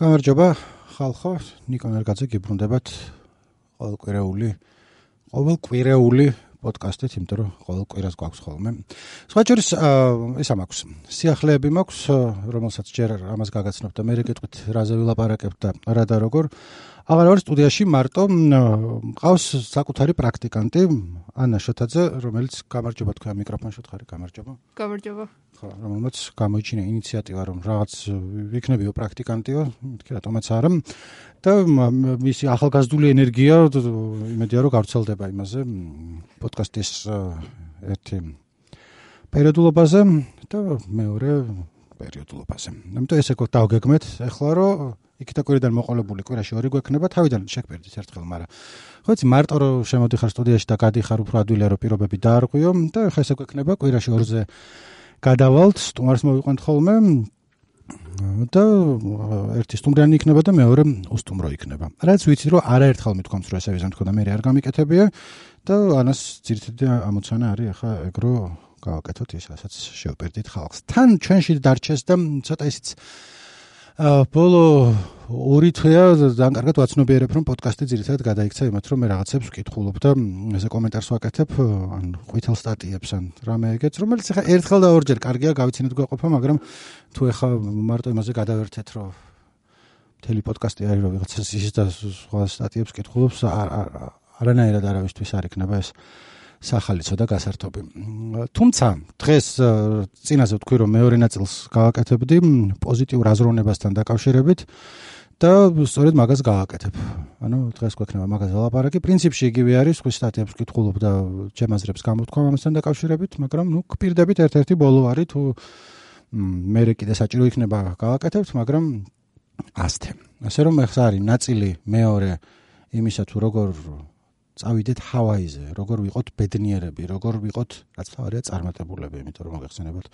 გამარჯობა ხალხო. ნიკო ნერგაძე გიბრუნდებათ. ყოველკვირეული ყოველკვირეული პოდკასტით, იმიტომ რომ ყოველ კვირას გვაქვს ხოლმე. სხვა შორის ესა მაქვს. სიახლეები მაქვს, რომელსაც ჯერ ამას გაგაცნობ და მე რეკეთყვით რაზე ვილაპარაკებ და რა და როგორ. აღარ ვარ სტუდიაში მარტო მყავს საკუთარი პრაქტიკანტი ანა შოთაძე რომელიც გამარჯობა თქვა მიკროფონში ხარი გამარჯობა გამარჯობა ხო რომელმაც გამოიჩინა ინიციატივა რომ რაღაც ვიქნებიო პრაქტიკანტიო თქვი რატომაც არა და მისი ახალგაზრდული ენერგია იმედია რომ გავრცელდება იმაზე პოდკასტის ერთი პერიოდულობაზე და მეორე პერიოდულობაზე. ამიტომ ესე გქონდა დავგეგმეთ ახლა რომ იქითა კვირიდან მოყოლებული კვირაში ორი გვექნება თავიდან შეგფერდით ერთხელ, მაგრამ ხო იცი მარტო რომ შემოდიხარ სტუდიაში და გადიხარ უფრო ადვილია რომ პირობები დაარღვიო და ხა ესე გვექნება კვირაში ორზე გადავალთ სტუმარს მოვიყვანთ ხოლმე და ერთი სტუმრიანი იქნება და მეორე უსტუმრო იქნება. რაც ვიცი რომ არაერთხელ მithქვამს რომ ესე ვიზამ თქო და მე არ გამიკეთებია და ანას ძირითადად ამოცანა არის ახლა ეგრო გავაკეთოთ ის რასაც შევპერდით ხალხს. თან ჩვენში დარჩეს და ცოტა ისიც ბოლო ორი თვეა ძალიან კარგად ვაცნობიერებ რომ პოდკასტი ძირითადად გადაიქცა იმათ რომ მე რაღაცებს ვკითხულობ და ესე კომენტარს ვაკეთებ ან ყვითელ სტატიებს ან რამე ეგეც რომელიც ახლა ერთხელ და ორჯერ კარგია გავიცინოთ გვაყოფა მაგრამ თუ ახლა მარტო იმაზე გადავერთეთ რომ მთელი პოდკასტი არის რომ ვიღაცას ის და სხვა სტატიებს კითხულობს არანაირად არავისთვის არ იქნება ეს სახალიცო და გასართობი. თუმცა დღეს წინაზე ვთქვი რომ მეორე ნაწილს გავაკეთებდი პოზიტიურ აზროვნებასთან დაკავშირებით და სწორედ მაგას გავაკეთებ. ანუ დღეს გვექნება მაგაზე ლაპარაკი. პრინციპში იგივე არის, ხვის სტატიებს ვკითხულობ და ჩემაზრებს გამოთქვა ამასთან დაკავშირებით, მაგრამ ნუ გპირდებით ერთ-ერთი ბოლო არის თუ მე კიდე საჭირო იქნება გავაკეთებთ, მაგრამ ასთე. ასე რომ ეხლა არის ნაწილი მეორე იმისა თუ როგორ წავიდეთ ჰავაიზე, როგორ ვიყოთ ბედნიერები, როგორ ვიყოთ, რაც თავარია წარმატებულები, იმიტომ რომ მოგეხსენებათ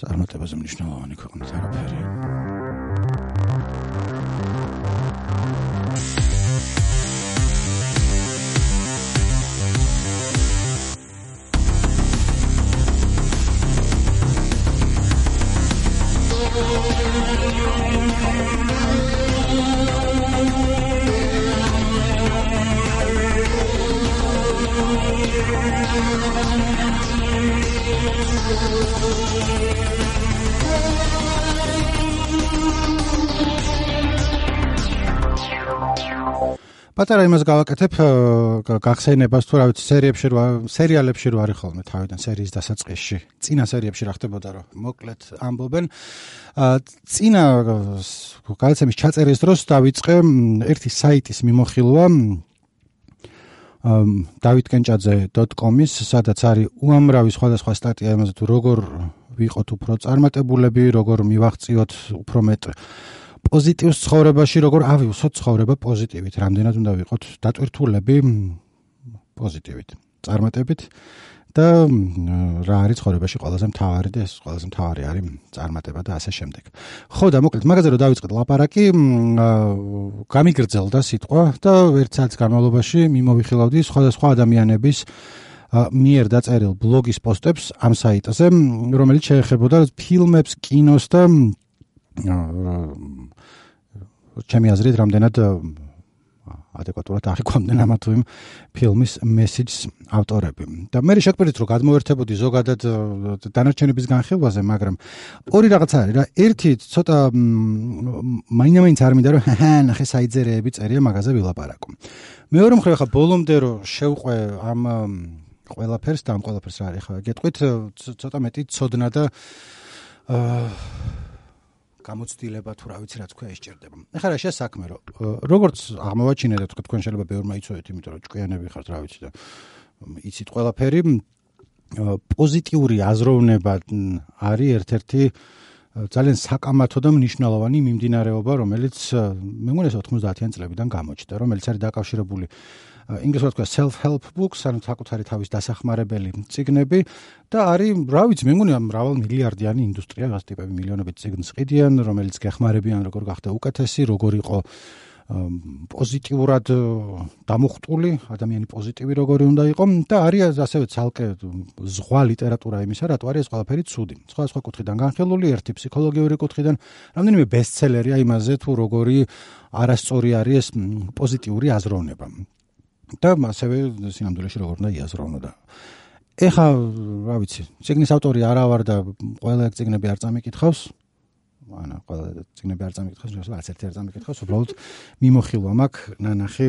წარმატებაზე მნიშვნელოვანი ქვეყნის არაფერია. პატარა იმას გავაკეთებ გახსენებას თუ რა ვიცი სერიებში რა სერიალებში რა არის ხოლმე თავიდან სერიის დასაწყისში. წინა სერიებში რა ხდებოდა რომ მოკლედ ამბობენ. წინა გადაცემის ჩაწერის დროს დავიწყე ერთი საიტის მიმოხილვა davidkenchadze.com-ის სადაც არის უამრავი სხვადასხვა სტატია იმაზე თუ როგორ ვიყოთ უფრო წარმატებულები როგორ მივაღწიოთ უფრო მეტ პოზიტივს ცხოვრებაში როგორ ავიუსოთ ცხოვრება პოზიტივით, რამდენად უნდა ვიყოთ დატვირთულები პოზიტივით, წარმატებით და რა არის ცხოვრებაში ყველაზე მთავარი და ეს ყველაზე მთავარი არის წარმატება და ასე შემდეგ. ხო და მოკლედ მაგაზე რომ დავიწყეთ ლაპარაკი, გამიგრძელდა სიტყვა და ერთ საათის განმავლობაში მიმოვიხილავდი სხვადასხვა ადამიანების მიერ დაწერილ ბლოგის პოსტებს ამ საიტზე, რომელიც შეეხებოდა ფილმებს, კინოს და ჩემი აზრით რამდენად ადეკვატურად აღიქვამდნენ ამა თუ იმ ფილმის მესიჯს ავტორები. და მე შეგვიძლია რომ გადმოერთებოდი ზოგადად დანარჩენების განხილვაზე, მაგრამ ორი რაღაცა არის რა. ერთი ცოტა მაინამაინც არ მინდა რომ ნახე საიძერეები წერია მაგაზე ვილაპარაკო. მეორე მხრივ ხა ბოლომდე რომ შევყვე ამ ყველაფერს და ამ ყველაფერს რა არის ხა გეტყვით ცოტა მეტი ცოდნა და აა გამოცდილება თუ რა ვიცი რა თქვა ესჭერდება. ეხლა რა შესაქმე რომ როგორც აღმოვაჩინე და თქვა თქვენ შეიძლება ბევრმა იცოდეთ, იმიტომ რომ ჭკვიანები ხართ რა ვიცი და იცით ყველაფერი პოზიტიური აზროვნება არის ერთ-ერთი ძალიან საკამათო და მნიშვნელოვანი მიმდინარეობა, რომელიც მე მგონი 90-იან წლებიდან გამოჩნდა, რომელიც არის დაკავშირებული ინგლისურად თქვა self help books, ანუ საკუთარი თავის დასახმარებელი წიგნები და არის, რა ვიცი, მე მგონი მრავალ მილიარდიანი ინდუსტრია, გასტიპები მილიონობით წიგნს ყიდიან, რომელიც გეხმარებიან როგორ გახდა უკეთესი, როგორ იყო პოზიტიურად დამუხტული, ადამიანი პოზიტივი როგორი უნდა იყოს და არის ასევე ცალკე ზღვა ლიტერატურა იმისა, რატო არის ყველაფერი ცუდი. სხვა სხვა კუთხიდან განხილული, ერთი ფსიქოლოგიური კუთხიდან, რამდენიმე ბესტსელერია იმაზე თუ როგორი არასწორი არის ეს პოზიტიური აზროვნება. და ასევე სინამდვილეში როგორ უნდა იაზროვნო და ეხა რა ვიცი, ციგნის ავტორი არა ვარ და ყველა ციგნები არ წამიკითხავს, ანუ ყველა წიგნები არ წამიკითხავს, ნუ რაც ერთი არ წამიკითხავს, უბრალოდ მიმოხილვა მაქვს ნანახი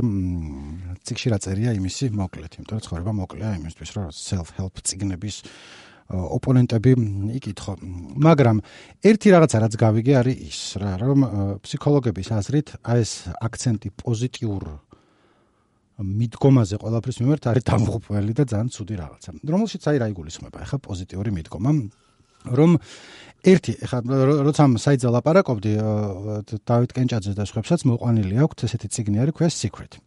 ციგში რა წერია იმისი მოკლედ, იმიტომ რომ ცხოვრება მოკლეა იმისთვის, რომ self help წიგნების ოპონენტები იკითხო. მაგრამ ერთი რაღაცა რაც გავიგე არის ის რა, რომ ფსიქოლოგების აზრით აი ეს აქცენტი პოზიტიურ მიდგომაზე ყველაფრის მიმართ არის დამღუპველი და ძალიან ცუდი რაღაცა. რომელშიც აი რა იგულისხმება, ახლა პოზიტიური მიდგომა რომ ერთი ეხლა როცა საიტზე ლაპარაკობდი დავით კენჭაძე და სხვებსაც მოყვანილი აქვს ესეთი ციგნი არის ქვია secret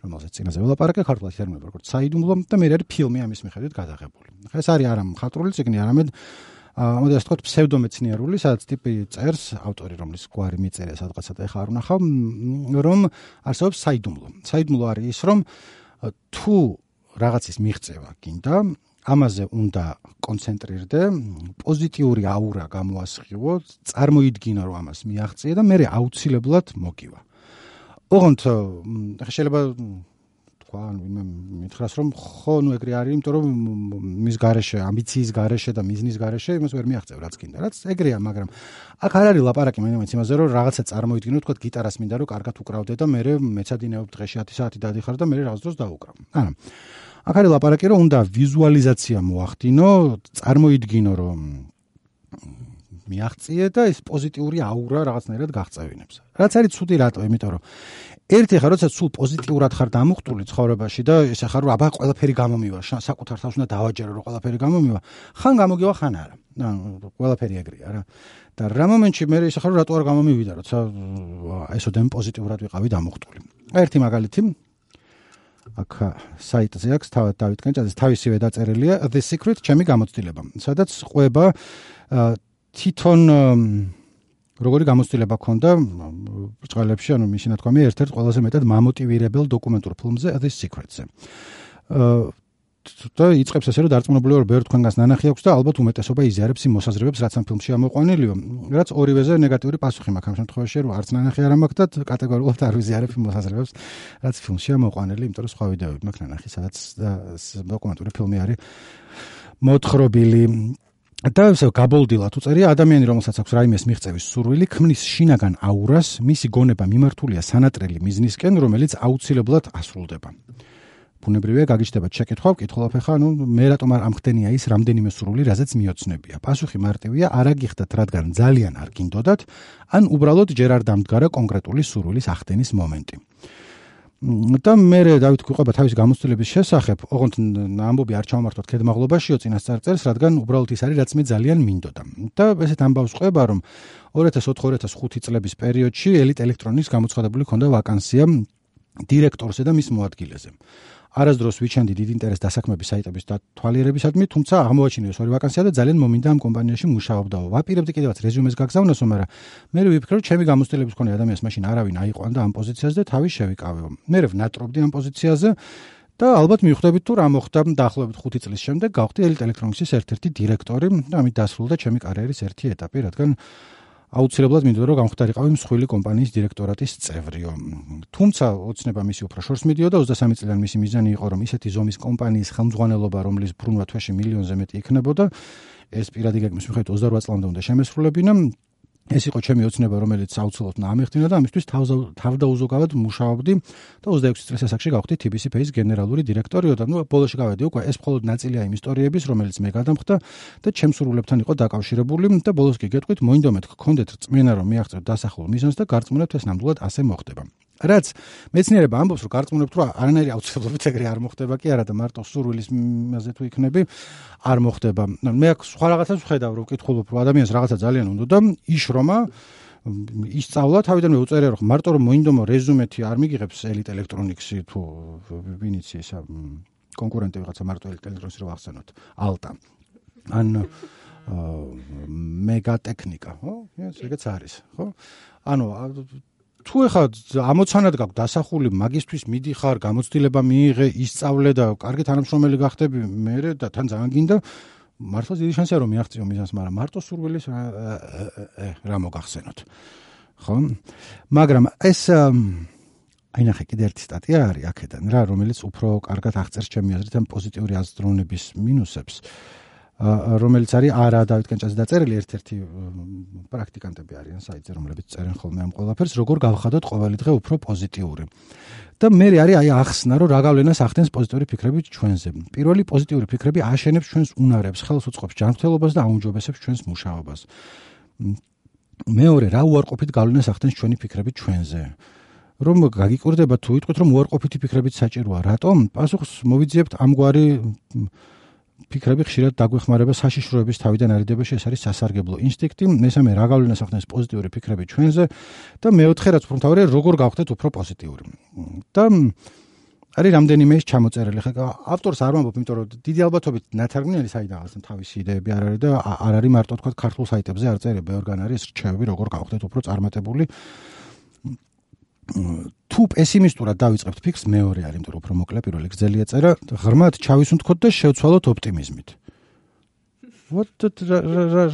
რომელზეც წინაზე ვლაპარაკე ქართულად ტერმინები როგორც საიდუმლო და მე არის ფილმი ამის მიხედვით გადაღებული. ხა ეს არის არა მხატვრული ციგნი, არამედ მოდი ასე ვთქვათ ფსევდომეცნიერული, სადაც ტიპი წერს ავტორი, რომლის გვარი მიწერია სადღაცა და ეხა არ ვნახავ, რომ არსებობს საიდუმლო. საიდუმლო არის ის, რომ თუ რაღაცის მიღწევა გინდა, ამაზე უნდა კონცენტრირდე, პოზიტიური აურა გამოასხივო, წარმოიდგინო რომ ამას მიაღწია და მე აუცილებლად მოგივა. ოღონდ შეიძლება თქვა, ანუ ვინმე მითხრას რომ ხო, ნუ ეგრე არის, იმიტომ რომ მის garaშე, ამბიციის garaშე და მიზნის garaშე იმას ვერ მიაღწევ რაც კიდე. რაც ეგრეა, მაგრამ აქ არ არის ლაპარაკი მე იმაზე რომ რაღაცა წარმოიდგინო, თქვა გიტარას მინდა რომ კარგად უკრავდე და მე მეცადინეობ დღეში 10 საათი დადიხარ და მე რაღაც დროს დაუკრავ. ანუ აქ არის ლაპარაკი რომ უნდა ვიზუალიზაცია მოახდინო, წარმოიდგინო რომ მიაღწიე და ეს პოზიტიური აურა რაღაცნაირად გაღწევინებს. რაც არის ცუდი რატო? იმიტომ რომ ერთი ხარ როცა სულ პოზიტიურად ხარ დამუხტული ცხოვრებაში და ეს ახარ რომ აბა ყველაფერი გამომივა, საკუთარ თავს უნდა დავაჯერო რომ ყველაფერი გამომივა, ხან გამოგივა ხან არა. ანუ ყველაფერი ეგრეა რა. და რა მომენტში მე ის ახარ რომ რატო არ გამომივიდა, როცა ესოდენ პოზიტიურად ვიყავი დამუხტული. ერთი მაგალითი აქ საიტზე აქვს თავად დავით კენჭაძის თავისივე დაწერილია The Secret ჩემი გამოცდილება. სადაც ყვება თვითონ როგორი გამოცდილება ქონდა ბრწყალებში, ანუ მისი ნათქვამი ერთ-ერთ ყველაზე მეტად მამოტივირებელ დოკუმენტურ ფილმზე The Secret-ზე. და იწყებს ასე რომ დარწმუნებული ვარ ბევრ თქვენგანს ნანახი აქვს და ალბათ უმეტესობა იზიარებს იმ მოსაზრებებს რაც ამ ფილმში ამოყვანილია რაც ორივეზე ნეგატიური პასუხი მაქვს. ამ შემთხვევაში რომ არც ნანახი არ მაქვს და კატეგორიულად არ ვიზიარებ იმ მოსაზრებებს რაც ფილმში ამოყვანილი იმიტომ რომ სხვა ვიდეოები მაქვს ნანახი სადაც დოკუმენტური ფილმი არის მოთხრობილი და ესე გაბოლდილად უწერია ადამიანი რომელსაც აქვს რაიმეს მიღწევის სურვილი ქმნის შინაგან აურას მისი გონება მიმართულია სანატრელი მიზნისკენ რომელიც აუცილებლად ასრულდება ბუნებრივია გაგიჩნდება შეკითხვა, ვკითხულობ ახლა, ну, მე რატომ არ ამხდენია ის რამდენიმე სრული, რაზეც მიოცნებია. პასუხი მარტივია, არა გიხდათ, რადგან ძალიან არ გინდოდათ, ან უბრალოდ ჯერ არ დამდგარა კონკრეტული სრულის ახდენის მომენტი. და მე დავით გვიყვება თავის გამოცდილების შესახებ, ოღონდ ამბობი არ ჩავმართოთ ქედმაღლობაშიო წინასწარ წერს, რადგან უბრალოდ ის არის, რაც მე ძალიან მინდოდა. და ესეთ ამბავს ყვება, რომ 2004-2005 წლების პერიოდში ელიტ ელექტრონიკის გამოცხადებული ქონდა ვაკანსია დირექტორზე და მის მოადგილეზე. არასდროს ვიჩენდი დიდ ინტერესს დასაქმების საიტების დათვალიერებისადმი, თუმცა აღმოაჩინე ორი ვაკანსია და ძალიან მომინდა ამ კომპანიაში მუშაობდაო. ვაპირებდი კიდევაც რეზიუმეს გაგზავნოსო, მაგრამ მე ვიფიქრე, რომ ჩემი გამოცდილების მქონე ადამიანს მაშინ არავინ აიყვანდა ამ პოზიციაზე და თავი შევიკავეო. მე ვნატრობდი ამ პოზიციაზე და ალბათ მივხვდებით თუ რა მოხდა დაახლოებით 5 წლის შემდეგ გავხდი ელიტ ელექტრონიკის ერთ-ერთი დირექტორი და ამით დასრულდა ჩემი კარიერის ერთი ეტაპი, რადგან აუცილებლად მინდოდა რომ გამختارიყავი მსხვილი კომპანიის დირექტორატის წევრიო. თუმცა ოცნება მისი უფრო შორს მიდიოდა 23 წლიდან მისი მიზანი იყო რომ ისეთი ზომის კომპანიის ხელმძღვანელობა რომლის ბრუნვა თვეში მილიონზე მეტი იქნებოდა ეს პირადი გეგმის მიხედვით 28 წლამდე უნდა შემესრულებინა ეს იყო ჩემი ოცნება, რომელიც საუცილოდ ნამეხთინა და ამისთვის თავდაუზოგავად მუშაობდი და 26 წლის ასაკში გავხდი TBC Pay-ის გენერალური დირექტორიო და ნუ ბოლოში გავედი უკვე ეს მხოლოდ ნაწილია იმ ისტორიების, რომელიც მე გადამხდა და ჩემს სრულებთან იყო დაკავშირებული და ბოლოს კი გეტყვით, მოინდომეთ გქონდეთ რწმენა რომ მიაღწევთ დასახულ მიზანს და გარწმუნებთ ეს ნამდვილად ასე მოხდება. რაც მეცნიერება ამბობს, რომ გარწმუნებთ, რომ არანაირი აუცილებლობით ეგრე არ მოხდება კი არა და მარტო სურვილის მასე თუ იქნები არ მოხდება. მე აქ სხვა რაღაცას ვხედავ, რომ ვკითხულობ, რომ ადამიანს რაღაცა ძალიან უნდა და იშრომა ისწავლა თავიდანვე უწერე რომ მარტო რომ მოინდომო რეზუმეთი არ მიგიღებს ელიტ ელექტრონიქსი თუ ვინიცი ესა კონკურენტი ვიღაცა მარტო ელიტ ელექტრონიქსი რო ახსენოთ ალტა ან მეგა ტექნიკა ხო ეს ეგეც არის ხო ანუ თუ ეხლა ამოცანად გაქვს დასახული მაგისტვის მიდიხარ, გამოცდილება მიიღე, ისწავლე და კარგი თანამშრომელი გახდები, მე და თან ძალიან გინდა მართლა დიდი შანსია რომ მიაღწიო მიზანს, მაგრამ მარტო სურვილის რა მოგახსენოთ. ხო? მაგრამ ეს აი ნახე კიდე ერთი სტატია არის აქედან რა, რომელიც უფრო კარგად აღწერს ჩემი აზრით ამ პოზიტიური აზროვნების მინუსებს. რომელიც არის არა დავით კენჭაძე. დაწერილი ერთ-ერთი პრაქტიკანტები არიან საიტზე რომლებიც წერენ ხოლმე ამ ყველაფერს როგორ გავხადოთ ყოველი დღე უფრო პოზიტიური. და მე არის აი ახსნა რომ რა გავლენას ახდენს პოზიტიური ფიქრები ჩვენზე. პირველი პოზიტიური ფიქრები აშენებს ჩვენს უნარებს ხელს უწყობს ჯანმრთელობას და აუმჯობესებს ჩვენს მუშაობას. მეორე რა უარყოფით გავლენას ახდენს ჩვენი ფიქრები ჩვენზე? რომ გაგიკვირდება თუ ვიტყვით რომ უარყოფითი ფიქრებით საჭიროა. რატომ? პასუხს მოვიძიებთ ამგვარი ფიქრები ხშირად დაგვეხმარება საშიშროების თავიდან არიდებაში ეს არის სასარგებლო ინსტინქტი. მესამე რა გავლენას ახდენს პოზიტიური ფიქრები ჩვენზე? და მეოთხე რაც უფრო მთავარია როგორ გავხდეთ უფრო პოზიტიური? და არის რამდენიმე ის ჩამოწერილი ხა ავტორს არ ვამბობ იმიტომ რომ დიდი ალბათობით ნათარგმნი არის საიდანაც თავისი იდეები არ არის და არ არის მარტო თქვა ქართულ საიტებზე არ წერია ბევრგან არის რჩევები როგორ გავხდეთ უფრო წარმატებული თუ პესიმისტურად დავიწყებთ ფიქრს, მეორე არის, იმიტომ რომ უფრო მოკლე პირველი გრძელია წერა, ღრმად ჩავისუნთქოთ და შევცვალოთ ოპტიმიზმით. вот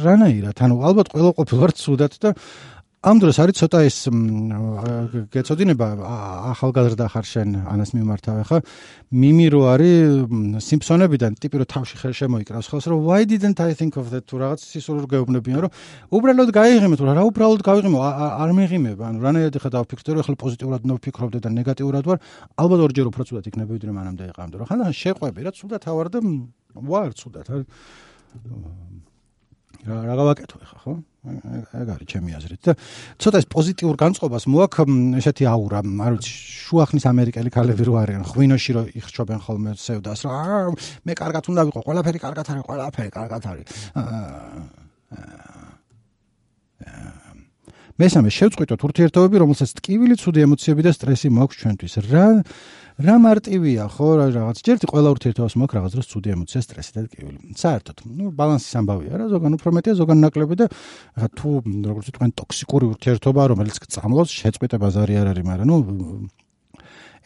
რანაირად, ანუ ალბათ ყველა ყოფილ ვარ ცუდად და ამ დროს არის ცოტა ეს გეცოდინება ახალგაზრდა ხარ შენ ანას მიმართავ ხა მიმირო არის სიმფსონებიდან ტიპი რომ თავში ხელ შემოიკრავს ხელს რომ why didn't i think of that თუ რაღაც სისულურ გეუბნებიან რომ უბრალოდ გაიღიმე თუ რა უბრალოდ გავიღიმე არ მეღიმება ანუ რანაირად ხა დავფიქრდე რომ ახლა პოზიტიურად ნოფიქრობდე და ნეგატიურად ვარ ალბათ ორჯერ უფრო ცუდად იქნება ვიდრე მანამდე იყავდე რომ ხან შეყვები რა ცუდად ავარ და ვარ ცუდად რა. რა გავაკეთო ხა ხო ეგ არის ჩემი აზრით. და ცოტა ეს პოზიტიურ განწყობას მოაქვს ესეთი აურა არ ვიცი შუახნის ამერიკელი ქალები რო არიან ღვინოში რო იხჩობენ ხოლმე სევდას რომ მე კარგად უნდა ვიყო ყველაფერი კარგად არის ყველაფერი კარგად არის მესამე შევწყვიტოთ ურთიერთობები რომელსაც ტკივილი ცუდი ემოციები და სტრესი მაქვს ჩვენთვის. რა რა მარტივია ხო? რაღაც ჯერტი ყველა ურთიერთობას მაქვს რაღაც დროს ცუდი ემოცია სტრესი და კივილი საერთოდ ნუ ბალანსის ამბავია რა ზოგან უფრო მეტია ზოგან ნაკლები და ხა თუ როგორც ვიტყვენ ტოქსიკური ურთიერთობა რომელიც წამლავს შეწყვეტება ზარი არ არის მაგრამ ნუ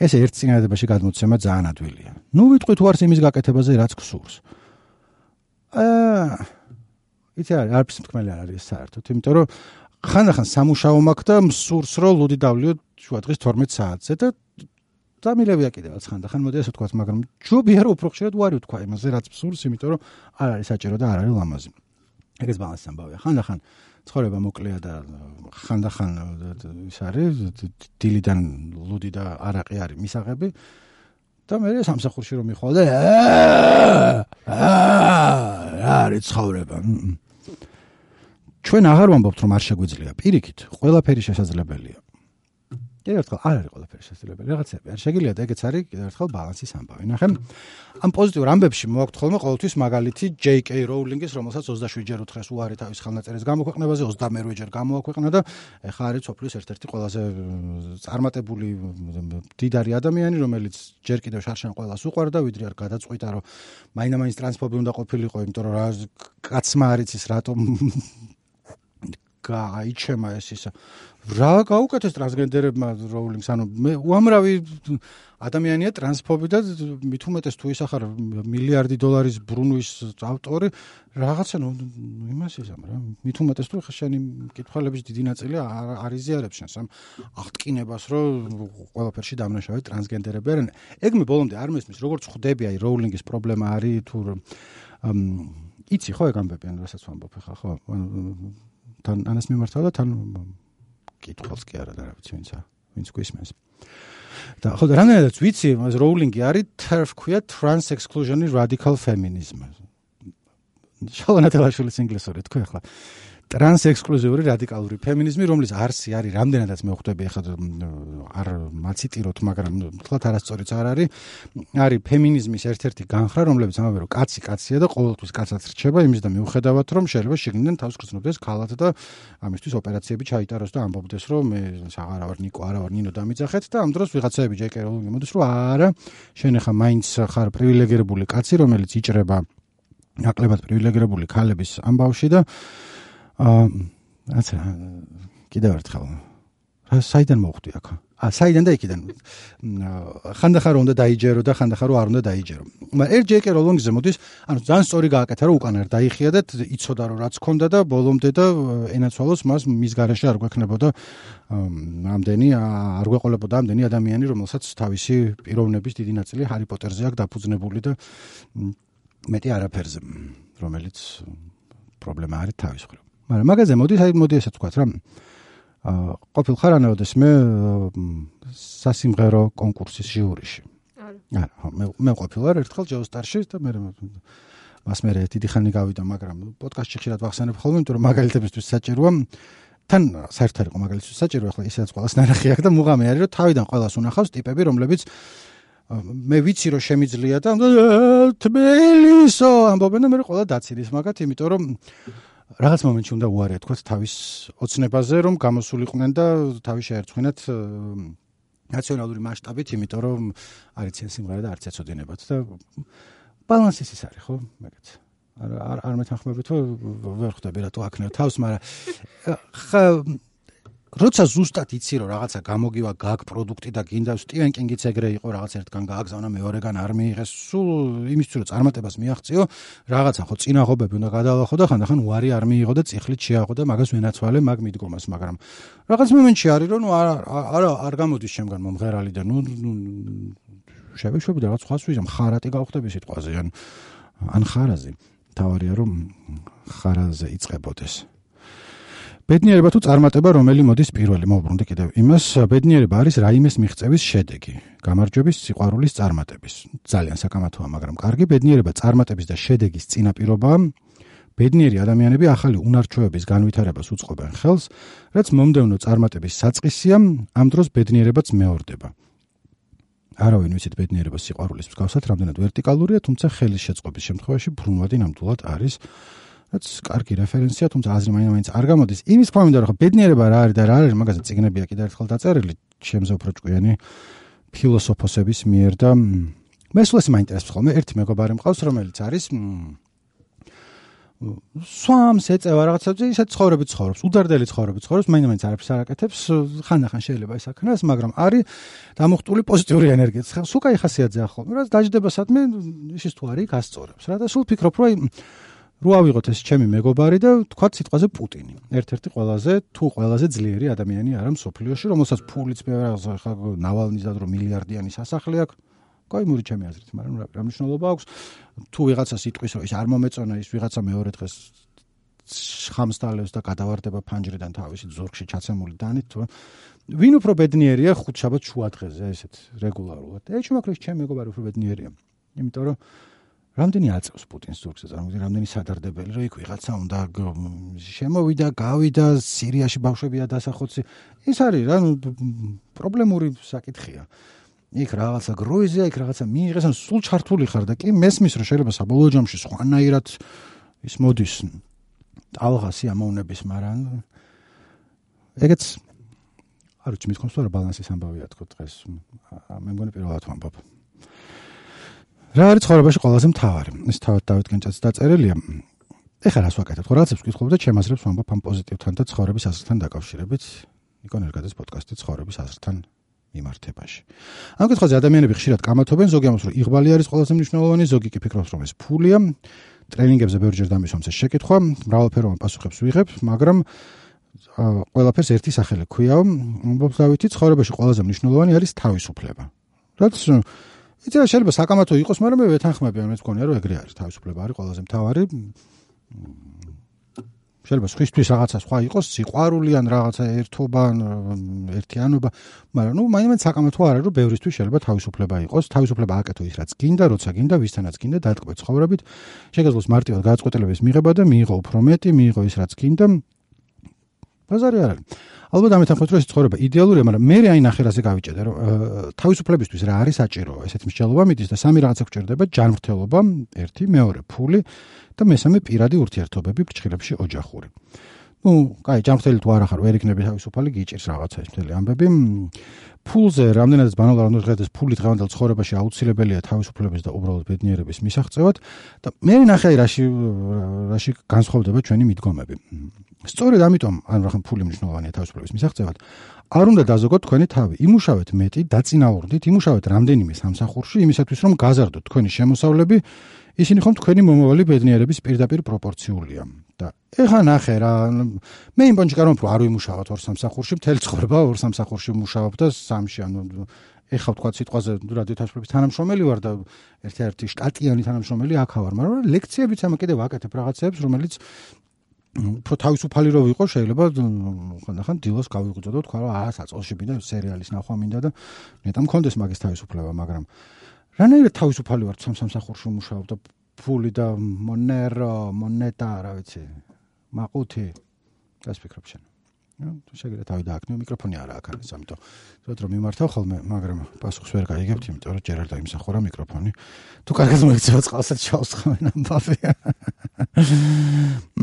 ეს ერთ წინადადებაში გადმოცემა ძალიან ადვილია. ნუ ვიტყვი თუ არს იმის გაკეთებაზე რაც გსურს. აა იცი არ არის თქმელი არ არის საერთოდ იმიტომ რომ ხანდახან სამუშაო მაქვს და მსურს რომ ლუდი დავლიოთ შუა დღის 12 საათზე და დამილევია კიდევაც ხანდახან მოდი ასე ვთქვათ, მაგრამ ჯობია რომ უფრო ხშირად ვარი ვთქვა იმაზე, რაც მსურს, იმიტომ რომ არ არის საჭირო და არ არის ლამაზი. ეგ ეს ბალანსი ამბავია. ხანდახან ცხოვრება მოკლეა და ხანდახან ის არის დილიდან ლუდი და არაყი არის მისაღები და მე სამსახურში რომ მიხვალ და აა არის ცხოვრება. ჩვენ აღარ ვამბობთ რომ არ შეგვიძლია. პირიქით, ყველაფერი შესაძლებელია. კიდევ ერთხელ არ არის ყველაფერი შესაძლებელი. რაღაცები არ შეგიძლია და ეგეც არის კიდევ ერთხელ ბალანსის ამბავი. ნახე. ამ პოზიტიურ ამბებში მოაქვთ ხოლმე ყოველთვის მაგალითი JK Rowling-ის, რომელსაც 27 ჯერ უთხეს უარი თავის ხელნაწერის გამოქვეყნებაზე, 28 ჯერ გამოაქვეყნა და ეხლა არის სოფლის ერთ-ერთი ყველაზე წარმატებული დიდარი ადამიანი, რომელიც ჯერ კიდევ შარშან ყოველას უყვარდა, ვიდრე არ გადაწყვიტა, რომ მაინამაინც ტრანსფობი უნდა ყოფილიყო, იმიტომ რომ კაცმა არის ის რატომ გაიჩემა ეს ისა. რა გაუკეთეს ტრანსგენდერებმა როულინგს? ანუ მე უამრავი ადამიანია ტრანსფობი და მით უმეტეს თუ ის ახარ მილიარდი დოლარის ბრუნვის ავტორი რაღაცა ნუ იმას ისამ რა. მით უმეტეს თუ ხა შენი კითხვალების დიდი ნაწილი არ იზიარებს შენს ამ აღტკინებას რომ ყველაფერში დამნაშავე ტრანსგენდერები არიან. ეგ მე ბოლომდე არ მესმის როგორც ხვდები აი როულინგის პრობლემა არის თუ იცი ხო ეგ ამბები ან რასაც ვამბობ ხა ხო თან ანას მიმართავ და თან კითხავს კი არა და რა ვიცი ვინცა ვინც გვისმენს. და ხო და რანაირად ვიცი მას როულინგი არის TERF ქვია trans exclusion radical feminism. შალანათელაშვილის ინგლისური თქვი ახლა ტრანს ექსკლუზიური რადიკალური ფემინიზმი, რომლის არსი არის რამდენადაც მე ხვდები ახლა არ მაციტიროთ, მაგრამ თლათ არასწორიც არ არის. არის ფემინიზმის ერთ-ერთი განხრა, რომლებიც ამბობენ, რომ კაცი კაცია და ყოველთვის კაცად რჩება, იმის და მიუხედავად, რომ შეიძლება შეგნდნენ თავს გრძნობდეს ქალად და ამისთვის ოპერაციები ჩაიტაროს და ამბობდეს, რომ მე აღარა ვარ ნიკო, არა ვარ ნინო დამიძახეთ და ამ დროს ვიღაცები ჯეკეროლინგი მოდის, რომ არა, შენ ახლა მაინც ხარ პრივილეგირებული კაცი, რომელიც იჭრება ნაკლებად პრივილეგირებული ქალების ამბავში და აა რაცა კიდევ ერთხელ საიდან მოხვდი აქ? ა საიდან და იქიდან? ხანდახარ უნდა დაიჯერო და ხანდახარ არ უნდა დაიჯერო. მაგრამ ერთ ჯეკი როლონგზე მოდის, ანუ ძალიან სწორი გააკეთა რომ უკან არ დაიხია და იცოდა რომ რაც ქონდა და ბოლომდე და ენაცვალოს მას მის garaშე არ გვექნებოდა ამდენი არ გვეყოლებოდა ამდენი ადამიანი რომელსაც თავისი პიროვნების დიდი ნაწილი ჰარი პოტერზე აქვს დაფუძნებული და მეტი არაფერზე რომელიც პრობლემა არის თავის მხრივ. მაგრამ მაგაზე მოდის აი მოდი ესეც ვთქვა რა აა ყოფილ ხარ ანაოდეს მე სასიმღერო კონკურსის ჟიურიში. არა. არა, მე მე ყოფილ ვარ ერთხელ ჯოუსტარში და მე მას მე დიდი ხანი გავიდა, მაგრამ პოდკასტში ხშირად ვახსენებ ხოლმე, იმიტომ რომ მაგალითებისთვის საჭიროა თან საერთოდ იყო მაგალითად საჭირო ახლა ისედაც ყოველს ნარახი აქვს და მუღამი არის რომ თავიდან ყოველას უნახავს ტიპები რომლებიც მე ვიცი რომ შემიძლია და თბილისო ამბობენ და მე ყველა დაცირის მაგათ იმიტომ რომ რაღაც მომენტში უნდა უარე თქვა თავის ოცნებაზე რომ გამოსულიყვნენ და თავის შეერცხვინათ ნაციონალური მასშტაბით, იმიტომ რომ არის ცენ სიმღერა და არც ეცოდინებათ და ბალანსი ის არის, ხო? მეგეც. არ არ არ მეთანხმები თუ ვერ ხვდები რა თუ აქნევ თავს, მაგრამ ხა როცა ზუსტად იცი რომ რაღაცა გამოგივა გაგ პროდუქტი და გინდა სტივენ კინგიც ეგრე იყო რაღაც ერთგან გააგზავნა მეორეგან არ მიიღეს სულ იმისთვის რომ წარმატებას მიაღწიო. რაღაცა ხო წინაღობები უნდა გადალახო და ხანდახან უარი არ მიიღო და წიხლით შეაღო და მაგას ვენაცვალე მაგ მიდგომას მაგრამ რაღაც მომენტში არის რომ ნუ არ არ გამოდის შემგან მომღერალი და ნუ შევეშვები და რაღაც ხას ვიზამ ხარატი გავხდები სიტყვაზე ან ან ხარაზე. თავარია რომ ხარაზე იწებოდეს ბედნიერება თუ წარმატება რომელი მოდის პირველი მოუბრუნდი კიდევ იმას ბედნიერება არის რაიმეს მიღწევის შედეგი გამარჯვების სიყვარულის წარმატების. ძალიან საკამათოა მაგრამ კარგი ბედნიერება წარმატების და შედეგის წინაპირობაა ბედნიერი ადამიანები ახალი უნარჩვევების განვითარებას უწყობენ ხელს რაც მომდევნო წარმატების საწყისია ამ დროს ბედნიერებაც მეორდება. არავინ ვიცით ბედნიერება სიყვარულის მსგავსად რამდენად ვერტიკალურია თუმცა ხელის შეწყობის შემთხვევაში ბრუნვადი ნამდვილად არის რაც კარგი რეფერენცია, თუმცა აზრი მაინც არ გამოდის. იმის თქვა მინდა რომ ბედნიერება რა არის და რა არის, მაგაზე წიგნებია კიდე ერთხელ დაწერილი, ჩემზე უფრო ჭკვიანი ფილოსოფოსების მიერ და მესლეს მაინტერესებს ხოლმე ერთი მეგობარი მყავს, რომელიც არის სვამს ეწევა რაღაცებზე, ისე ცხოვრებით ცხოვრობს, უდარდელი ცხოვრებით ცხოვრობს, მაინც არაფერს არ აკეთებს, ხანდახან შეიძლება ის აქნას, მაგრამ არის დამოხტული პოზიტიური ენერგიაც. სუკაი ხასიათზეა ხოლმე, რაც დაждდება სადმე, ის თუ არის, გასწორებს რა და სულ ფიქრობ, რომ აი რო ავიღოთ ეს ჩემი მეგობარი და თქვა სიტყვაზე პუტინი. ერთ-ერთი ყველაზე თუ ყველაზე ძლიერი ადამიანი არა მსოფლიოში, რომელსაც ფულიც მეღარ ხა ნავალნის და დრო მილიარდიანი სასახლე აქვს. კაი ჩემი აზრით, მაგრამ რა მნიშვნელობა აქვს თუ ვიღაცა სიტყვის რომ ის არ მომეწონა ის ვიღაცა მეორე დღეს ხამსტალებს და გადავარდება ფანჯრიდან თავისი ზურგში ჩაცემული დანით თუ ვინ უფრო ბედნიერია ხუთშაბათ შუა დღეზე ესეთ რეგულარულად. ეჩ მოკრეს ჩემი მეგობარი უფრო ბედნიერია. იმიტომ რომ რამდენი აწევს პუტინს თურქს წარმოგიდგენ რამდენი სადარდებელი? რომ იქ ვიღაცა უნდა შემოვიდა გავიდა სირიაში ბავშვებია დასახოცი? ის არის რა პრობლემური საკითხია. იქ რაღაცა გროიზია იქ რაღაცა მიიღეს ან სულ ჩართული ხარ და კი მესმის რომ შეიძლება საბოლოო ჯამში სხვანაირად ის მოდის ალღასი ამოვნების მაგრამ ეგეც არ ვიცი მithkoms თუ რა ბალანსის ამბავია თქო დღეს. მე მგონი პირველად ვამბობ რა არის ცხოვრებაში ყველაზე მთავარი? ეს თავად დავით გენჭაც დაწერილია. ეხლა რას ვაკეთებ? ხო რაღაცებს ვკითხულობ და ჩემაზრებს ვამბობ ამ პოზიტივთან და ცხოვრების აზრთან დაკავშირებით. ნიკონ ერგადეს პოდკასტი ცხოვრების აზრთან მიმართებაში. ამ კითხვაზე ადამიანები ხშირად კამათობენ, ზოგი ამბობს, რომ იღბალი არის ყველაზე მნიშვნელოვანი, ზოგი კი ფიქრობს, რომ ეს ფულია. ტრენინგებზე ბევრჯერ დამისვამს ეს შეკითხვა, მრავალფეროვან პასუხებს ვიღებ, მაგრამ ყველაფერს ერთი სახელი ქვია. ამბობს დავითი, ცხოვრებაში ყველაზე მნიშვნელოვანი არის თავისუფლება. რაც იცი რა შეიძლება საკამათო იყოს, მაგრამ მე ვეთანხმები, მე მგონია რომ ეგრე არის, თავისუფლება არის ყველაზე მთავარი. შეიძლება სხვისთვის რაღაცა სხვა იყოს, სიყვარული ან რაღაცა ერთობა, ერთიანობა, მაგრამ ნუ მაინც საკამათო არ არის, რომ ბევრისთვის შეიძლება თავისუფლება იყოს, თავისუფლება აკეთო ის რაც გინდა, როცა გინდა, ვისთანაც გინდა, დატკბე ცხოვრებით. შეგეძლოს მარტივად გადაწყვეტილების მიღება და მიიღო უფრო მეტი, მიიღო ის რაც გინდა. ბაზარი არ არის. ალბათ ამეთანხმეთ რომ ეს ცხოვრება იდეალურია, მაგრამ მე აი ნახე რაზე გავიჭედე, რომ თავისუფლებისთვის რა არის საჭირო? ესეთ მსჯელობა მიდის და სამი რაღაცა გჭირდება: ჯანმრთელობა, ერთი, მეორე, ფული და მესამე პირადი ურთიერთობები, ფრჩხილებში ოჯახური. ну, кай, ჯანმრთელი თუ არ ახარ, ვერ იქნები თავისუფალი, გიჭირს რაღაცა ეს მთელი ამბები. ფულზე რამდენადაც ბანალურად უნდა ხედეს, ფული დღევანდელ ცხოვრებაში აუცილებელია თავისუფლების და უბრალოდ ბედნიერების მისაღწევად და მე ნახე აი რაში რაში განსხვავდება ჩვენი მიდგომები. სწორედ ამიტომ ან რახან ფული მნიშვნელოვანია თავისუფლების მისაღწევად არ უნდა დაზოგოთ თქვენი თავი. იმუშავეთ მეტი დაწინაურდით იმუშავეთ რამდენიმე სამსახურში იმისათვის რომ გაზარდოთ თქვენი შემოსავლები. ისინი ხომ თქვენი მომავალი ბედნიერების პირდაპირ პროპორციულია. და ეხა ნახე რა მე იმ პონჩი კარომ რომ არ ვიმუშავოთ ორ სამსახურში მთელი ცხოვრება ორ სამსახურში ვმუშაობ და სამში ანუ ეხა თქვა სიტყვაზე რადიო თასფრების თანამშრომელი ვარ და ერთ-ერთი შტატიანი თანამშრომელი აქ ვარ მაგრამ ლექციებიც ამ კიდევ ვაკეთებ რაღაცებს რომელიც უფრო თავისუფალი რო ვიყო შეიძლება ხანდახან დილოს გავიღვწოდო თქვა რომ აა საწოლში მინდა სერიალის ნახვა მინდა და ნეტა მქონდეს მაგის თავისუფლება მაგრამ რანაირად თავისუფალი ვარ სამ სამსახურში ვმუშაობ და ფული და მონერო მონეტა რა ვიცი მაყუთი გას ფიქრობ შენ თუ შეგიძლია თავი დააკნიო მიკროფონი არა აქ არის ამიტომ ზოგადად რომ მიმართავ ხოლმე მაგრამ პასუხს ვერ გაიგებთ იმიტომ რომ ჯერ არ დაიმსახურა მიკროფონი თუ კარგად მოიქცევა წყალსაც ჩავს ხმენ ამბავი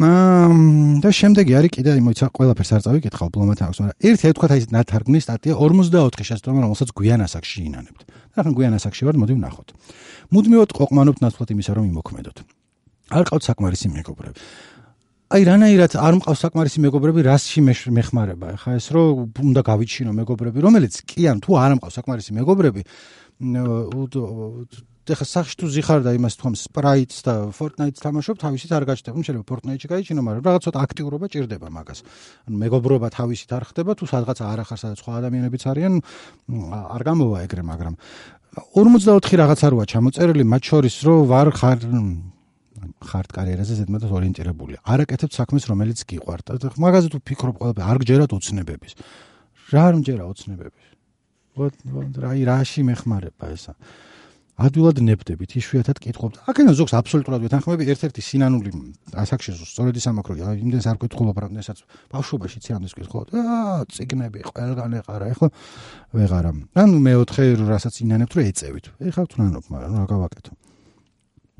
მამ და შემდეგი არის კიდე იმოიცა ყველაფერს არ წავიკითხავ ბლომათ აქვს მაგრამ ერთი თქვა აი ნათარგმნის სტატია 54 შეცდომა რომელსაც გვიან ასაკში ინანებთ ახლა გვიან ასაკში ვარ მოდი ვნახოთ მუდმივად ყოყმანობთ ნაცვლად იმისა რომ იმოქმედოთ არ ყავთ საკმარისი მეგობრები აი რანაირად არ მყავს საკმარისი მეგობრები რასში მეხმარება? ხა ეს რომ უნდა გავიჩინო მეგობრები რომელიც კი ან თუ არ მყავს საკმარისი მეგობრები ეხა სახში თუ ზიხარ და იმას თქვა სპრაიტს და ფორტნაიტს თამაშობ თავისით არ გაჩნდება შეიძლება ფორტნაიტში გაიჩინო მაგრამ რაღაც ცოტა აქტიურობა ჭირდება მაგას. ანუ მეგობრობა თავისით არ ხდება თუ სადღაც არ ახარ სადაც სხვა ადამიანებიც არიან არ გამოვა ეგრე მაგრამ 44 რაღაცა როა ჩამოწერილი მათ შორის რომ ვარ ხარ ხართ კარიერაზე ზედმეტად ორიენტირებული. არაკეთებ საქმეს, რომელიც გიყვართ. მაგაზე თუ ფიქრობ ყველაფერი, არ გჯერათ ოცნებების. რა არ მჯერა ოცნებების? ვოთ რა ირაში მეხმარება ესა. ადვილად ნებდებით, იშვიათად კითხობთ. აქენა ზოგს აბსოლუტურად ვეთანხმები, ერთ-ერთი სინანული ასაკში სწორედ ის ამაკრო, იმდენს არ კითხულობ, რამდენსაც ბავშვობაში ციანდეს კითხულობ. აა, ციგნები ყველგან ეყარა, ეხლა ვეღარა. ანუ მეოთხე რასაც ინანებთ, რომ ეწევით. ეხლა თუნანობ, მაგრამ რა გავაკეთო?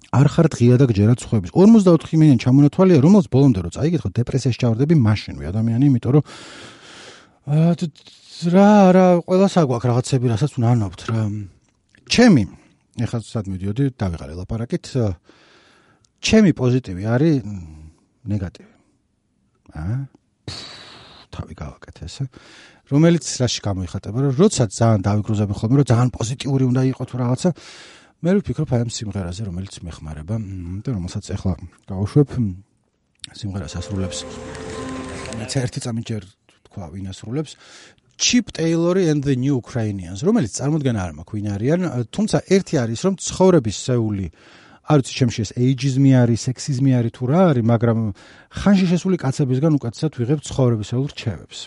არ ხარ ღია და გჯერად ცხოების 54 მილიონი ჩამონათვალია რომელს ბოლომდე რო წაიგეთ დეპრესიაში ჩავარდები მაშინვე. ადამიანი იმიტომ რომ რა რა ყველა საგვაქვს რაღაცები რასაც უნანობთ რა. ჩემი ეხლა სად მიდიოდი დავიღალე ლაპარაკით. ჩემი პოზიტივი არის ნეგატივი. აა თავი გავაკეთე ესე რომელიც რაში გამოიხატება რომ როცა ძალიან დავიგრუზები ხოლმე რომ ძალიან პოზიტიური უნდა იყოს თუ რაღაცა მე ვფიქრობ აი ამ სიმღერაზე, რომელიც მეხმარება და რომელსაც ახლა გავუშვებ სიმღერას ასრულებს. ერთი წამი ჯერ თქვა ვინ ასრულებს. Chip Taylor and the New Ukrainians, რომელიც წარმოდგენა არ მაქვს ვინ არიან, თუმცა ერთი არის რომ ცხოვრების სეული არ ვიცი ჩემში ეს ეიჯიზმი არის, სექსიზმი არის თუ რა არის, მაგრამ ხანში შესული კაცებისგან უკეთესად ვიღებ ცხოვრების სეულ რჩევებს.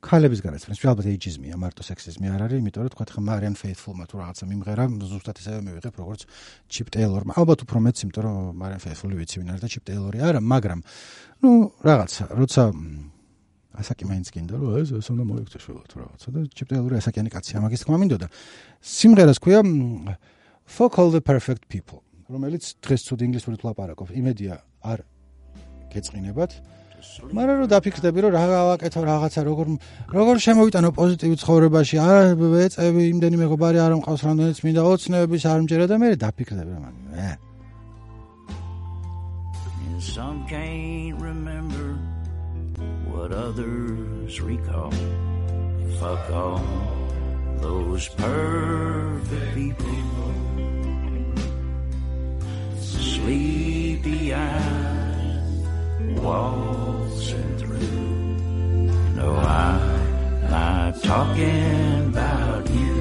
ქალებისგანაც ფრენს ალბათ ეიჯიზმია მარტო სექსიზმი არ არის იმიტომ რომ თქვა ხა მარიან ფეითფულმა თუ რაღაცა მიმღერა ზუსტად ესე მივიღებ როგორც ჩიპ ტეილორმა ალბათ უფრო მეც იმიტომ რომ მარიან ფეითფული ვიცი ვინ არის და ჩიპ ტეილორი არა მაგრამ ნუ რაღაცა როცა ასაკი მაინც გინდა რომ ეს ეს უნდა მოიქცეს შვილო თუ რაღაცა და ჩიპ ტეილორი ასაკიანი კაცია მაგის თქმა მინდოდა. სიმღერას ქვია fuck all the perfect people რომელიც დღეს თუ ინგლისურად ლაპარაკობ იმედია არ გეწყინებათ მაგრამ რომ დაფიქრდები რომ რა გავაკეთო რაღაცა როგორ როგორ შემოვიტანო პოზიტივი ცხოვრებაში? არ ეწევი იმდენი მეგობარი არ მყავს რამდენიც მინდა ოცნებების არ მჯერა და მე დაფიქრდები რომ მე. Some can't remember what others recall. Fuck all those perfect people. Sleepy eyes walls and through. No, I'm not talking about you.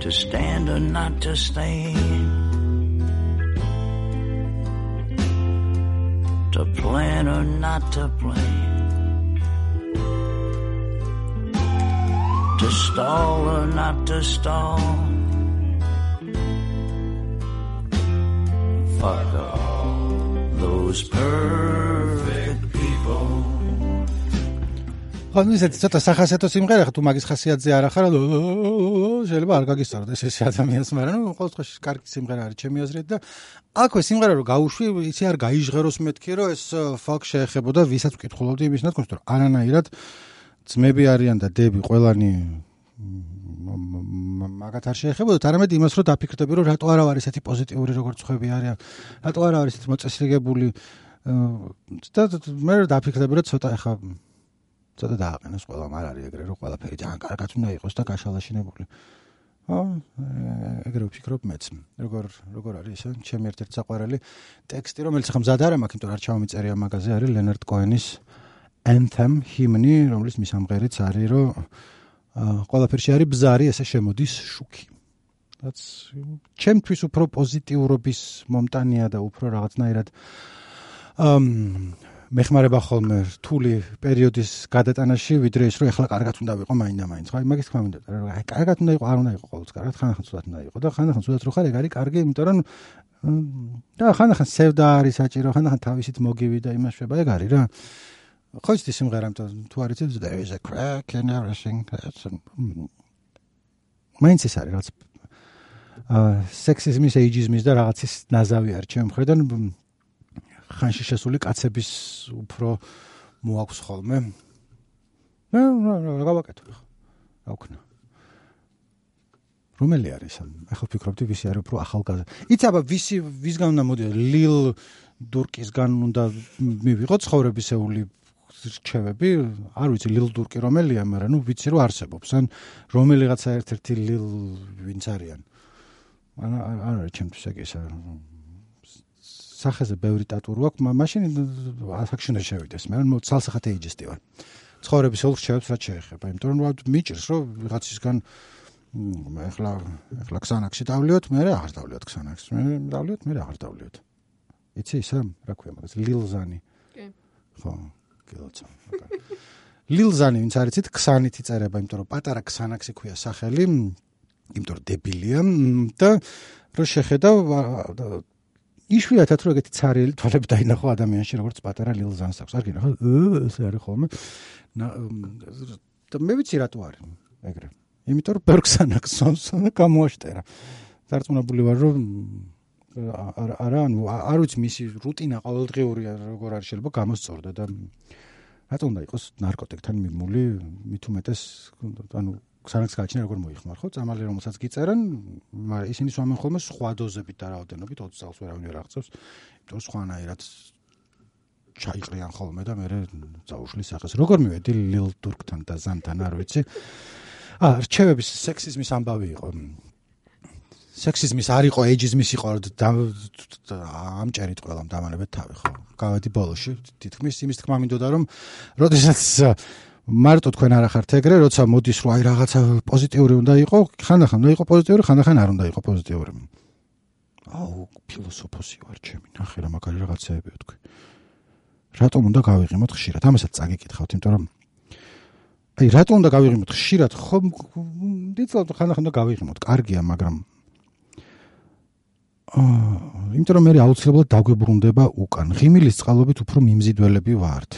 To stand or not to stand or not to plan, to stall or not to stall. Fuck all those perfect people. ანუ ისეთ ცოტა სახასიათო სიმღერა ხა თუ მაგის ხასიათზე არ ახარ შეიძლება არ გაგისწორდეს ეს ეს ადამიანს მაგრამ ნუ ყოველ შემთხვევაში კარგი სიმღერა არის ჩემი აზრით და აქვე სიმღერა რო გაუშვი იცი არ გაიჟღეროს მეთქი რომ ეს ფოლკ შეეხებოდა ვისაც ვკითხულობდი იმის ნათქვამს რომ არანაირად ძმები არიან და დები ყველანი მაგათ არ შეეხებოდა არამედ იმას რომ დაფიქრდები რომ რატო არა არის ესეთი პოზიტიური როგორც ხვები არიან რატო არა არის ესეთი მოწესრიგებული და მე დაფიქრდები რომ ცოტა ახლა ცოტა დააყენოს ყველა არ არის ეგრე რომ ყველაფერი ძალიან კარგად უნდა იყოს და გაშალაშინებული. აა ეგრე ვფიქრობ მეც როგორ როგორ არის ეს ჩემი ერთ-ერთი საყვარელი ტექსტი რომელიც ხომ ზად არა მაქვს იმიტომ არ ჩავამიწერია მაგაზე არის ლენერტ კოენის anthem hymni რომლის მისამღერიც არის რომ ყველაფერში არის ბზარი ესე შემოდის შუქი. რაც ჩემთვის უფრო პოზიტიურობის მომტანია და უფრო რაღაცნაირად ამ მეხმარება ხოლმე რთული პერიოდის გადატანაში, ვიდრე ის რომ ეხლა კარგად უნდა ვიყო მაინდა მაინც. ხაი მაგის თქმა უნდა, რომ აი კარგად უნდა იყო, არ უნდა იყო ყოველთვის კარგად, ხანახან ცუდად უნდა იყო და ხანახან ცუდად რო ხარ, ეგ არის კარგი, იმიტომ რომ და ხანახან სევდა არის საჭირო, ხანახან თავისით მოგივი და იმაშვება, ეგ არის რა. ხო იცი სიმღერა, იმიტომ თუ არ იცი, there is a crack in everything. მაინც ეს არის რაც აა სექსიზმის, ეიჯიზმის და რაღაცის ნაზავი არის ჩემ მხრიდან ხანში შესული კაცების უფრო მოაქვს ხოლმე. ნუ რა გავაკეთო ხო? რა ვქნა? რომელი არის ამ? ახლა ფიქრობდი ვისი არის უფრო ახალგაზრდა. იცი აბა ვისი ვისგან უნდა მოდი ლილ დურკისგან უნდა მივიღო ცხოვრებისეული რჩევები, არ ვიცი ლილ დურკი რომელია, მაგრამ ნუ ვიცი რომ არსებობს. ან რომელიღაცა ერთ-ერთი ლილ ვინც არიან. ან არ არის ჩემთვის ეგ ესა სახეზე ბევრი ტატურო აქვს, მაშინ ასაკში უნდა შევიდეს. მე რომ ცალსახად ეიჯესტი ვარ. ცხოვრების ოლქ შევებს რაც შეეხება, იმიტომ რომ მიჭირს რომ ვიღაცისგან ეხლა ეხლა ქსანაქსი დავლიოთ, მე რა აღარ დავლიოთ ქსანაქსს. მე დავლიოთ, მე რა აღარ დავლიოთ. იცი ისა, რა ქვია მაგას, ლილზანი. კი. ხო, გილოცა. ლილზანი, ვინც არიცით, ქსანით იწერება, იმიტომ რომ პატარა ქსანაქსი ქვია სახელი, იმიტომ რომ დებილია და რო შეხედავ იშვიათად რო ეგეთი цаრიელი თვალები დაინახო ადამიანში როგორც პატარა ლილ ზანს აქვს. არ გინახო. ეს არის ხოლმე. და მე ვიცი რატო არის ეგრე. იმიტომ რომ პერქსანაქსონს გამოაშტერა. დარწმუნებული ვარ რომ არა ანუ არ ვიცი მისი რუტინა ყოველდღიურია როგორ არის შეიძლება გამოსწორდა და რატო უნდა იყოს ნარკოტიკთან მიმული მით უმეტეს ანუ ხსანაც გაჩნია როგორ მოიხმარ ხო? წამალი რომელსაც გიწერან მაგრამ ისინი სვამენ ხოლმე სხვა დოზებით და რაოდენობით 20 წელს ვერავინ ვერ აღწევს იმიტომ სხვანაირად ჩაიყრიან ხოლმე და მე წაუშლის სახეს. როგორ მივედი ლილ ტურკთან და ზანთან არ ვიცი. ა რჩევების სექსიზმის ამბავი იყო. სექსიზმის არ იყო ეიჯიზმის იყო ამჭერით ყველამ დამანებეთ თავი ხო? გავედი ბოლოში თითქმის იმის თქმა მინდოდა რომ როდესაც მარტო თქვენ არ ახართ ეგრე, როცა მოდის რომ აი რაღაცა პოზიტიური უნდა იყოს, ხანდახან უნდა იყოს პოზიტიური, ხანდახან არ უნდა იყოს პოზიტიური. აუ, ფილოსოფოსი ვარ ჩემი, ნახე რა მაგარი რაღაცეებია თქვი. რატომ უნდა გავიღიმოთ ხშირად? ამასაც წაგიკითხავთ, იმიტომ რომ აი რატომ უნდა გავიღიმოთ ხშირად? ხო, დიწყოთ ხანდახან უნდა გავიღიმოთ. კარგია, მაგრამ აა, იმიტომ რომ მე აუცილებლად დაგვებრუნდება უკან. ღიმილის წყალობით უფრო მიმზიდველები ვართ.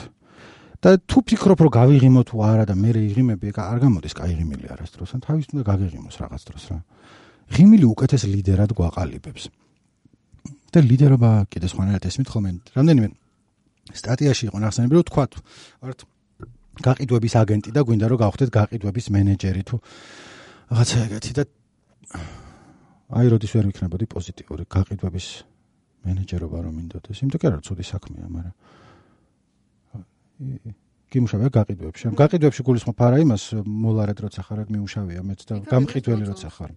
და თუ ფიქრობ რომ გავიღიმო თუ არა და მე რეიღიმები არ გამოდის კაი ღიმილი არასდროს ან თავის უნდა გაგიღიმოს რაღაც დროს რა. ღიმილი უკეთეს ლიდერად გვაყალიბებს. და ლიდერობა კიდე სხვანაირად ესმით ხოლმე რამდენიმე სტატიაში იყო ნახსენები რომ თქვა ვართ გაყიდვების აგენტი და გვინდა რომ გავხდეთ გაყიდვების მენეჯერი თუ რაღაცა ეგეთი და აი როდის ვერ მიქნებოდი პოზიტიური გაყიდვების მენეჯერობა რომ მინდოდეს. იმიტომ კი არა ცუდი საქმეა მაგრამ გიმუშავე გაყიდვებში. ამ გაყიდვებში გულისხმობ არა იმას მოლარად როცა ხარ მიუშავია მეც და გამყიდველი როცა ხარ.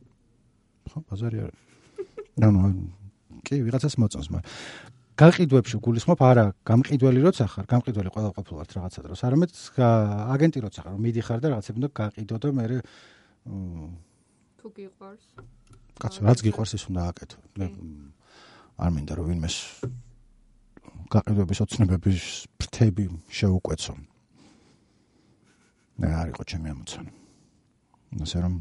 ხო, ბაზარი არა. ნუ კი, ვიღაცას მოწონს, მაგრამ გაყიდვებში გულისხმობ არა გამყიდველი როცა ხარ, გამყიდველი ყველა ყოფილი ვარ რაღაცა დროს. არამედ აგენტი როცა ხარ, მიდიხარ და რაღაცები უნდა გაყიდო და მე თუ გიყვარს. კაცო, რაც გიყვარს ის უნდა აკეთო. მე არ მინდა რომ ვინმეს გაყიდვების ოცნებების ფრთები შეუკვეცო. მე არ იყო ჩემი ამოცანა. ასე რომ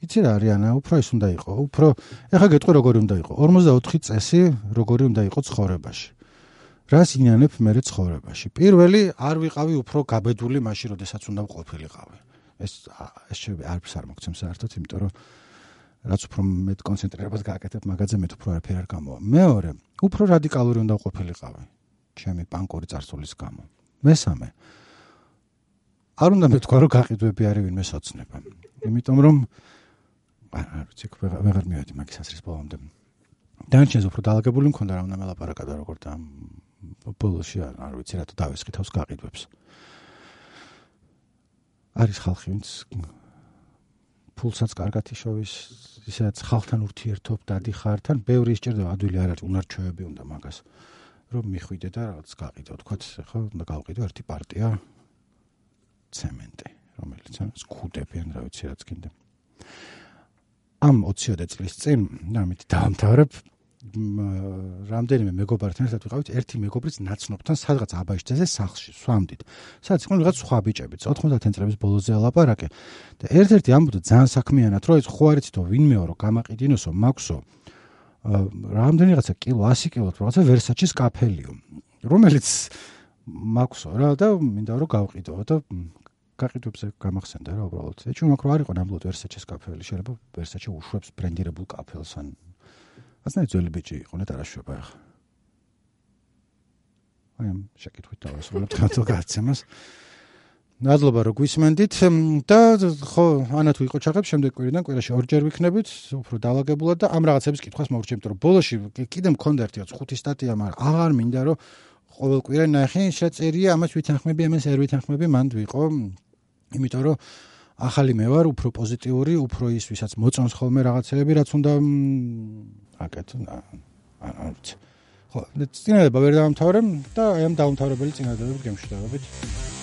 იცი რა არიანა, უფრო ის უნდა იყო, უფრო ეხა გეტყვი როგორი უნდა იყო. 44 წესი როგორი უნდა იყო ცხოვრებაში. რას ინანებ მე ცხოვრებაში? პირველი არ ვიყავი უფრო გაბედული მაშინ, როდესაც უნდა ყოფილიყავი. ეს ეს შეიძლება არც არ მოგცემ საერთოდ, იმიტომ რომ რაც უფრო მე კონცენტრირებას გააკეთებ მაგაზე მე უფრო არაფერ არ გამოვა. მეორე, უფრო რადიკალური უნდა ყოფილიყავი. ჩემი პანკური წარსულის გამო. მესამე. არ უნდა მეთქვა რომ გაყიდვები არის ვინმე სოცნება. იმიტომ რომ არ ვიცი, ვეღარ მივედი მაგის ასრის ბოლომდე. დანარჩენს უფრო დაალაგებული მქონდა რა უნდა მელაპარაკა და როგორ და ბოლოში არ ვიცი რატო დავესხი თავს გაყიდვებს. არის ხალხი ვინც ფულსაც კარგად იშოვის, ისედაც ხალხთან ურთიერთობ დადიხარ, თან ბევრი ისჭირდება ადვილი არ არის, უნარჩვევები უნდა მაგას რომ მიხვიდე და რაღაც გაყიდო, თქვათ, ხო, უნდა გავყიდო ერთი პარტია ცემენტი, რომელიც ან რა ვიცი რაც კიდე. ამ 20-ოდე წლის წინ, ამით დაამთავრებ, რამდენიმე მეგობართან ერთად ვიყავით ერთი მეგობრიც ნაცნობთან სადღაც აბაშძეზე სახლში სვამდით. სადაც იყო რაღაც სხვა ბიჭებიც 90-იან წლების ბოლოზე ალაპარაკე და ერთ-ერთი ამბობდა ძალიან საქმიანად რომ ეს ხო არიცთო ვინმეო რომ გამაყიდინოსო მაქსო რამდენი რაღაცა კილო 100 კილო თუ რაღაცა ვერსაჩის კაფელიო. რომელიც მაქსო რა და მინდა რომ გავყიდო და გაყიდვებზე გამახსენდა რა უბრალოდ. ეჩუ მაკრო არ იყო ნამდვილად ვერსაჩის კაფელი შეიძლება ვერსაჩი უშვებს ბრენდირებულ კაფელს ან ასნა ძველი ბიჭი იყო ნეტ არაშვება ახლა. აი ამ შეკითხვით დავასრულებ თქვენთო გაცემას ნადლობა რო გვისმენდით და ხო ანა თუ იყო ჩაღებ შემდეგ კვირიდან კვირაში ორჯერ ვიქნებით უფრო დაალაგებულად და ამ რაღაცების კითხვას მოვრჩი იმიტომ რომ ბოლოში კიდე მქონდა ერთი 5 სტატია მაგრამ აღარ მინდა რომ ყოველ კვირა ნახე შეწერია ამას ვითანხმები ამას არ ვითანხმები მანდ ვიყო იმიტომ რომ ახალი მე ვარ უფრო პოზიტიური უფრო ის ვისაც მოწონს ხოლმე რაღაცეები რაც უნდა აკეთო არ ვიცი. ხო წინადადება ვერ დავამთავრებ და აი ამ დავამთავრებელი წინადადებით გემშვიდობებით